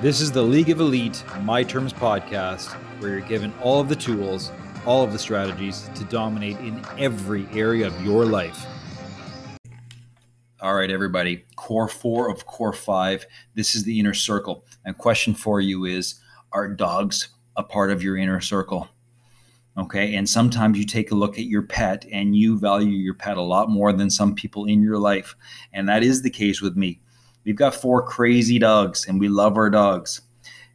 This is the League of Elite My Terms podcast, where you're given all of the tools, all of the strategies to dominate in every area of your life. All right, everybody. Core four of core five. This is the inner circle. And question for you is Are dogs a part of your inner circle? Okay. And sometimes you take a look at your pet and you value your pet a lot more than some people in your life. And that is the case with me. We've got four crazy dogs and we love our dogs.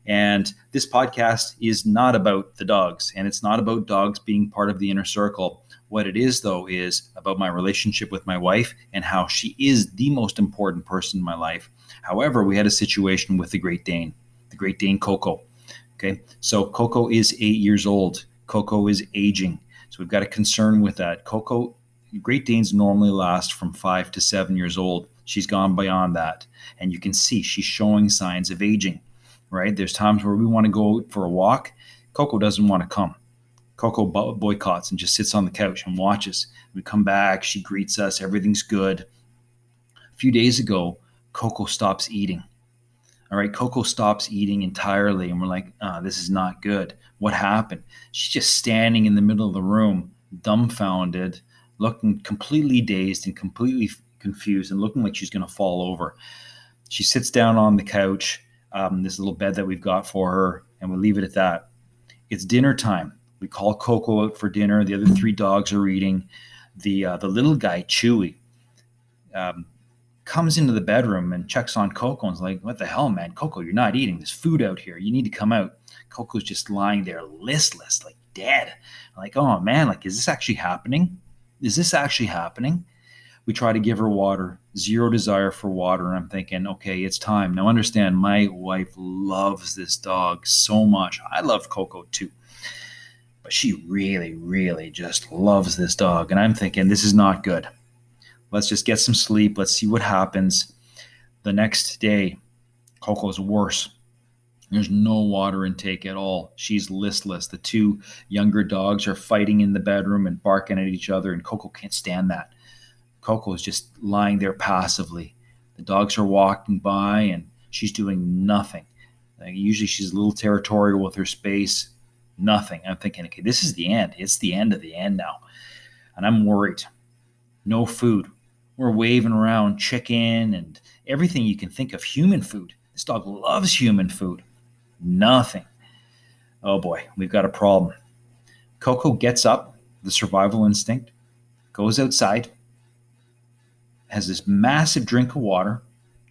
And this podcast is not about the dogs and it's not about dogs being part of the inner circle. What it is, though, is about my relationship with my wife and how she is the most important person in my life. However, we had a situation with the Great Dane, the Great Dane Coco. Okay, so Coco is eight years old. Coco is aging. So we've got a concern with that. Coco, Great Danes normally last from five to seven years old. She's gone beyond that. And you can see she's showing signs of aging, right? There's times where we want to go for a walk. Coco doesn't want to come. Coco boycotts and just sits on the couch and watches. We come back, she greets us, everything's good. A few days ago, Coco stops eating. All right, Coco stops eating entirely, and we're like, oh, this is not good. What happened? She's just standing in the middle of the room, dumbfounded, looking completely dazed and completely confused and looking like she's going to fall over. She sits down on the couch, um, this little bed that we've got for her, and we leave it at that. It's dinner time. We call Coco out for dinner. The other three dogs are eating. The uh, the little guy, Chewy, um, comes into the bedroom and checks on Coco and is like, "What the hell, man? Coco, you're not eating. There's food out here. You need to come out." Coco's just lying there, listless, like dead. I'm like, oh man, like, is this actually happening? Is this actually happening? We try to give her water, zero desire for water. And I'm thinking, okay, it's time. Now, understand, my wife loves this dog so much. I love Coco too. But she really, really just loves this dog. And I'm thinking, this is not good. Let's just get some sleep. Let's see what happens. The next day, Coco's worse. There's no water intake at all. She's listless. The two younger dogs are fighting in the bedroom and barking at each other, and Coco can't stand that. Coco is just lying there passively. The dogs are walking by and she's doing nothing. Like usually she's a little territorial with her space. Nothing. I'm thinking, okay, this is the end. It's the end of the end now. And I'm worried. No food. We're waving around chicken and everything you can think of human food. This dog loves human food. Nothing. Oh boy, we've got a problem. Coco gets up, the survival instinct, goes outside, has this massive drink of water,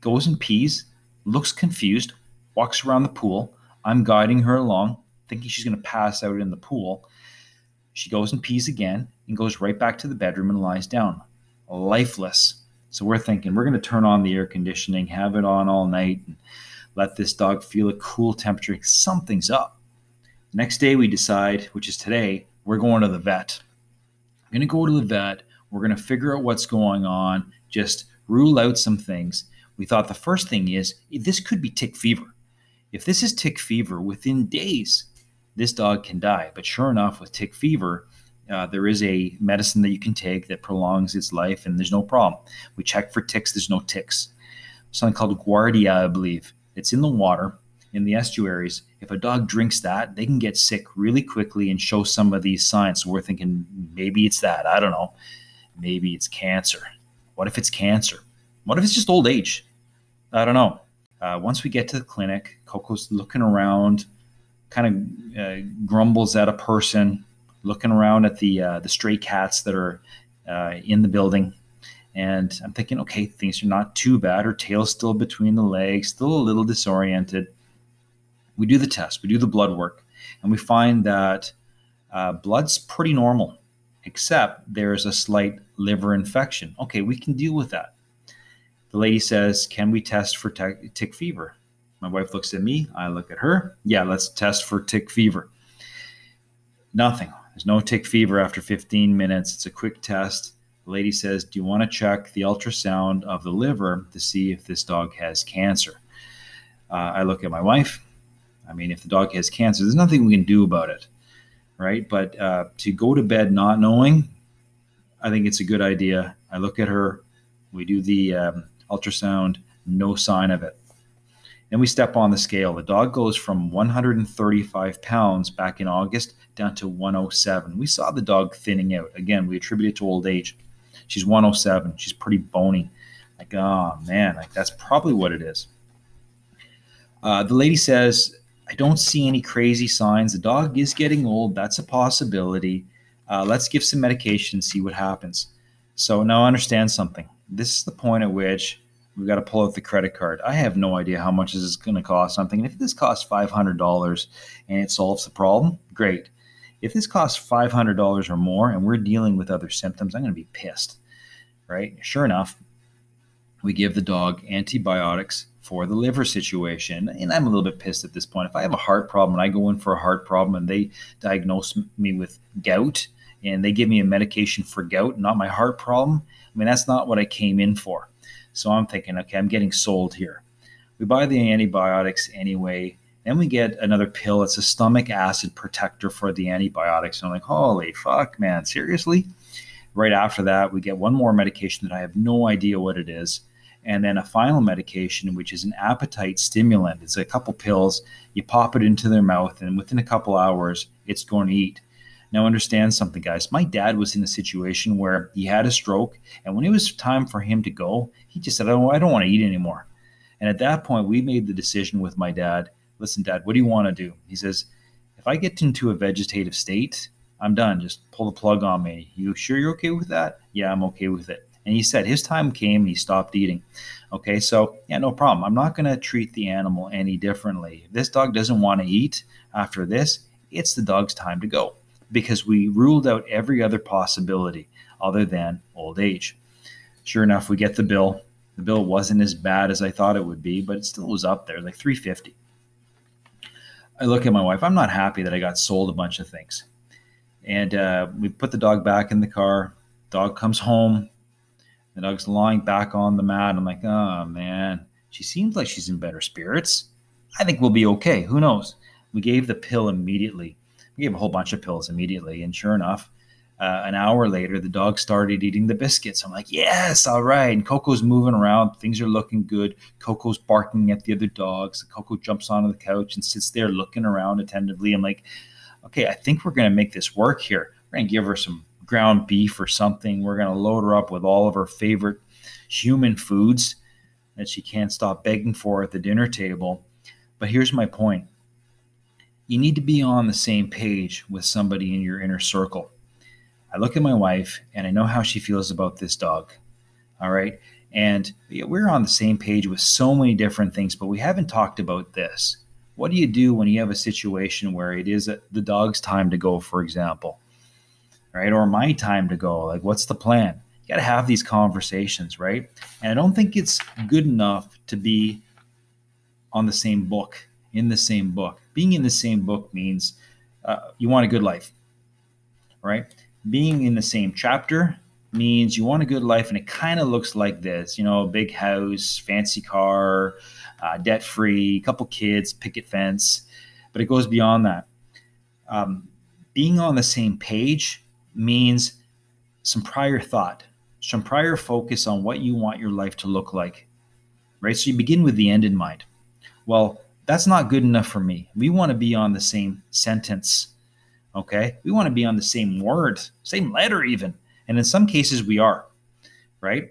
goes and pees, looks confused, walks around the pool. I'm guiding her along, thinking she's going to pass out in the pool. She goes and pees again and goes right back to the bedroom and lies down, lifeless. So we're thinking we're going to turn on the air conditioning, have it on all night, and let this dog feel a cool temperature. Something's up. Next day, we decide, which is today, we're going to the vet. I'm going to go to the vet. We're going to figure out what's going on just rule out some things. We thought the first thing is this could be tick fever. If this is tick fever, within days, this dog can die. But sure enough, with tick fever, uh, there is a medicine that you can take that prolongs its life, and there's no problem. We check for ticks, there's no ticks. Something called Giardia, I believe. It's in the water in the estuaries. If a dog drinks that, they can get sick really quickly and show some of these signs. So we're thinking maybe it's that. I don't know. Maybe it's cancer. What if it's cancer? What if it's just old age? I don't know. Uh, once we get to the clinic, Coco's looking around, kind of uh, grumbles at a person, looking around at the uh, the stray cats that are uh, in the building, and I'm thinking, okay, things are not too bad. Her tail's still between the legs, still a little disoriented. We do the test, we do the blood work, and we find that uh, blood's pretty normal except there's a slight liver infection. Okay, we can deal with that. The lady says, Can we test for t- tick fever? My wife looks at me. I look at her. Yeah, let's test for tick fever. Nothing. There's no tick fever after 15 minutes. It's a quick test. The lady says, Do you want to check the ultrasound of the liver to see if this dog has cancer? Uh, I look at my wife. I mean, if the dog has cancer, there's nothing we can do about it right? But uh, to go to bed not knowing, I think it's a good idea. I look at her, we do the um, ultrasound, no sign of it. Then we step on the scale. The dog goes from 135 pounds back in August down to 107. We saw the dog thinning out. Again, we attribute it to old age. She's 107. She's pretty bony. Like, oh man, like that's probably what it is. Uh, the lady says, I don't see any crazy signs. The dog is getting old. That's a possibility. Uh, let's give some medication and see what happens. So now I understand something. This is the point at which we've got to pull out the credit card. I have no idea how much this is going to cost something. And if this costs $500 and it solves the problem, great. If this costs $500 or more and we're dealing with other symptoms, I'm going to be pissed, right? Sure enough, we give the dog antibiotics for the liver situation. And I'm a little bit pissed at this point. If I have a heart problem and I go in for a heart problem and they diagnose me with gout and they give me a medication for gout, not my heart problem, I mean, that's not what I came in for. So I'm thinking, okay, I'm getting sold here. We buy the antibiotics anyway. Then we get another pill. It's a stomach acid protector for the antibiotics. And I'm like, holy fuck, man, seriously? Right after that, we get one more medication that I have no idea what it is. And then a final medication, which is an appetite stimulant. It's a couple pills. You pop it into their mouth, and within a couple hours, it's going to eat. Now, understand something, guys. My dad was in a situation where he had a stroke, and when it was time for him to go, he just said, I don't, I don't want to eat anymore. And at that point, we made the decision with my dad listen, dad, what do you want to do? He says, if I get into a vegetative state, I'm done. Just pull the plug on me. You sure you're okay with that? Yeah, I'm okay with it. And he said his time came and he stopped eating. Okay, so yeah, no problem. I'm not going to treat the animal any differently. If this dog doesn't want to eat after this, it's the dog's time to go because we ruled out every other possibility other than old age. Sure enough, we get the bill. The bill wasn't as bad as I thought it would be, but it still was up there, like 350. I look at my wife. I'm not happy that I got sold a bunch of things. And uh, we put the dog back in the car. Dog comes home. The dog's lying back on the mat. I'm like, oh man, she seems like she's in better spirits. I think we'll be okay. Who knows? We gave the pill immediately. We gave a whole bunch of pills immediately. And sure enough, uh, an hour later, the dog started eating the biscuits. I'm like, yes, all right. And Coco's moving around. Things are looking good. Coco's barking at the other dogs. Coco jumps onto the couch and sits there looking around attentively. I'm like, okay, I think we're going to make this work here. We're going to give her some ground beef or something. We're going to load her up with all of her favorite human foods that she can't stop begging for at the dinner table. But here's my point you need to be on the same page with somebody in your inner circle. I look at my wife and I know how she feels about this dog. All right. And we're on the same page with so many different things, but we haven't talked about this. What do you do when you have a situation where it is the dog's time to go, for example, right? Or my time to go? Like, what's the plan? You got to have these conversations, right? And I don't think it's good enough to be on the same book, in the same book being in the same book means uh, you want a good life, right? Being in the same chapter means you want a good life, and it kind of looks like this you know, big house, fancy car, uh, debt free, couple kids, picket fence, but it goes beyond that. Um, being on the same page means some prior thought, some prior focus on what you want your life to look like, right? So you begin with the end in mind. Well, that's not good enough for me. We want to be on the same sentence. Okay. We want to be on the same word, same letter, even. And in some cases, we are, right?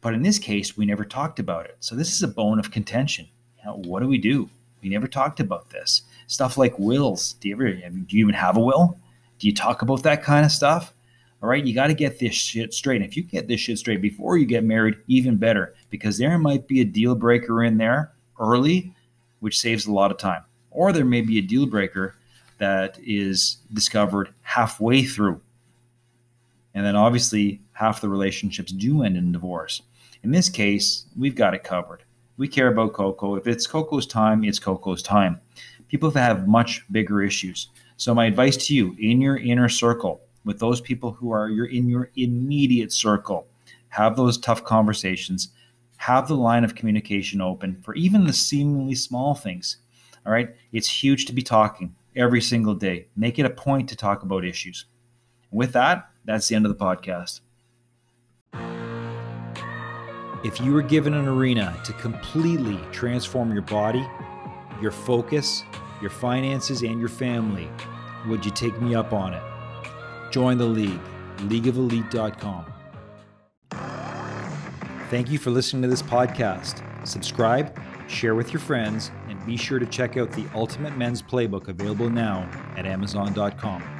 But in this case, we never talked about it. So this is a bone of contention. What do we do? We never talked about this. Stuff like wills. Do you ever, do you even have a will? Do you talk about that kind of stuff? All right, you got to get this shit straight. And if you get this shit straight before you get married, even better, because there might be a deal breaker in there early which saves a lot of time. Or there may be a deal breaker that is discovered halfway through. And then obviously, half the relationships do end in divorce. In this case, we've got it covered. We care about Coco. If it's Coco's time, it's Coco's time. People have much bigger issues. So, my advice to you in your inner circle, with those people who are you're in your immediate circle, have those tough conversations have the line of communication open for even the seemingly small things. All right. It's huge to be talking every single day. Make it a point to talk about issues. With that, that's the end of the podcast. If you were given an arena to completely transform your body, your focus, your finances, and your family, would you take me up on it? Join the league, leagueofelite.com. Thank you for listening to this podcast. Subscribe, share with your friends, and be sure to check out the Ultimate Men's Playbook available now at Amazon.com.